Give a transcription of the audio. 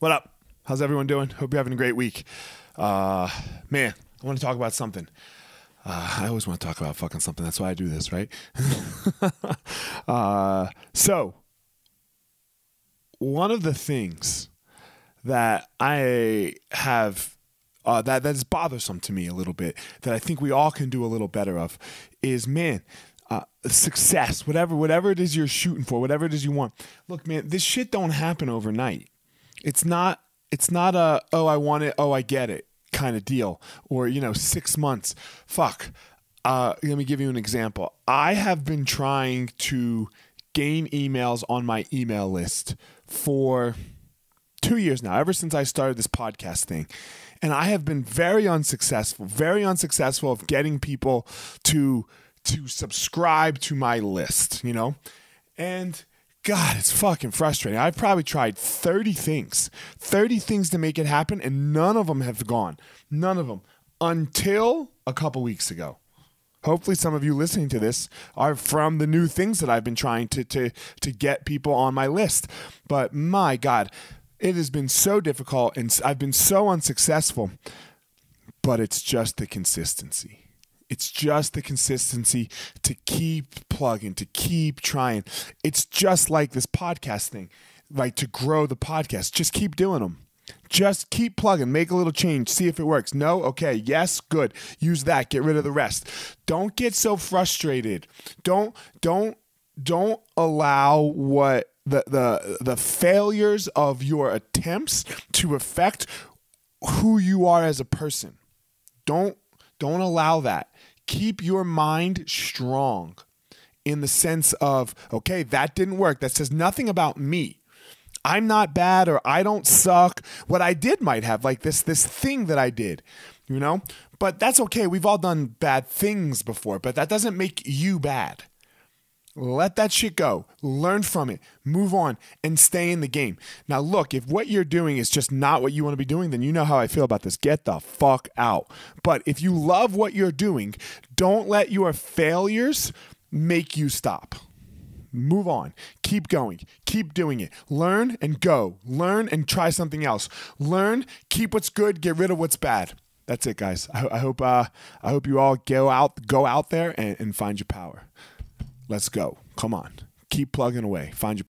What up? How's everyone doing? Hope you're having a great week. Uh, man, I want to talk about something. Uh, I always want to talk about fucking something. That's why I do this, right? uh, so, one of the things that I have uh, that that is bothersome to me a little bit that I think we all can do a little better of is man. Uh, success, whatever, whatever it is you're shooting for, whatever it is you want. Look, man, this shit don't happen overnight. It's not. It's not a oh I want it, oh I get it kind of deal, or you know six months. Fuck. Uh, let me give you an example. I have been trying to gain emails on my email list for two years now, ever since I started this podcast thing. And I have been very unsuccessful, very unsuccessful of getting people to to subscribe to my list, you know? And God, it's fucking frustrating. I've probably tried 30 things, 30 things to make it happen, and none of them have gone. None of them until a couple weeks ago. Hopefully, some of you listening to this are from the new things that I've been trying to, to, to get people on my list. But my God, it has been so difficult and I've been so unsuccessful. But it's just the consistency. It's just the consistency to keep plugging, to keep trying. It's just like this podcast thing, like to grow the podcast. Just keep doing them. Just keep plugging, make a little change, see if it works. No, okay, yes, good. Use that, get rid of the rest. Don't get so frustrated. Don't don't don't allow what the the the failures of your attempts to affect who you are as a person. Don't don't allow that. Keep your mind strong in the sense of, okay, that didn't work. That says nothing about me. I'm not bad or I don't suck. What I did might have, like this this thing that I did, you know? But that's okay. We've all done bad things before, but that doesn't make you bad. Let that shit go. Learn from it. Move on and stay in the game. Now, look, if what you're doing is just not what you want to be doing, then you know how I feel about this. Get the fuck out. But if you love what you're doing, don't let your failures make you stop. Move on. Keep going. Keep doing it. Learn and go. Learn and try something else. Learn, keep what's good, get rid of what's bad. That's it, guys. I, I hope uh, I hope you all go out go out there and, and find your power. Let's go. Come on. Keep plugging away. Find your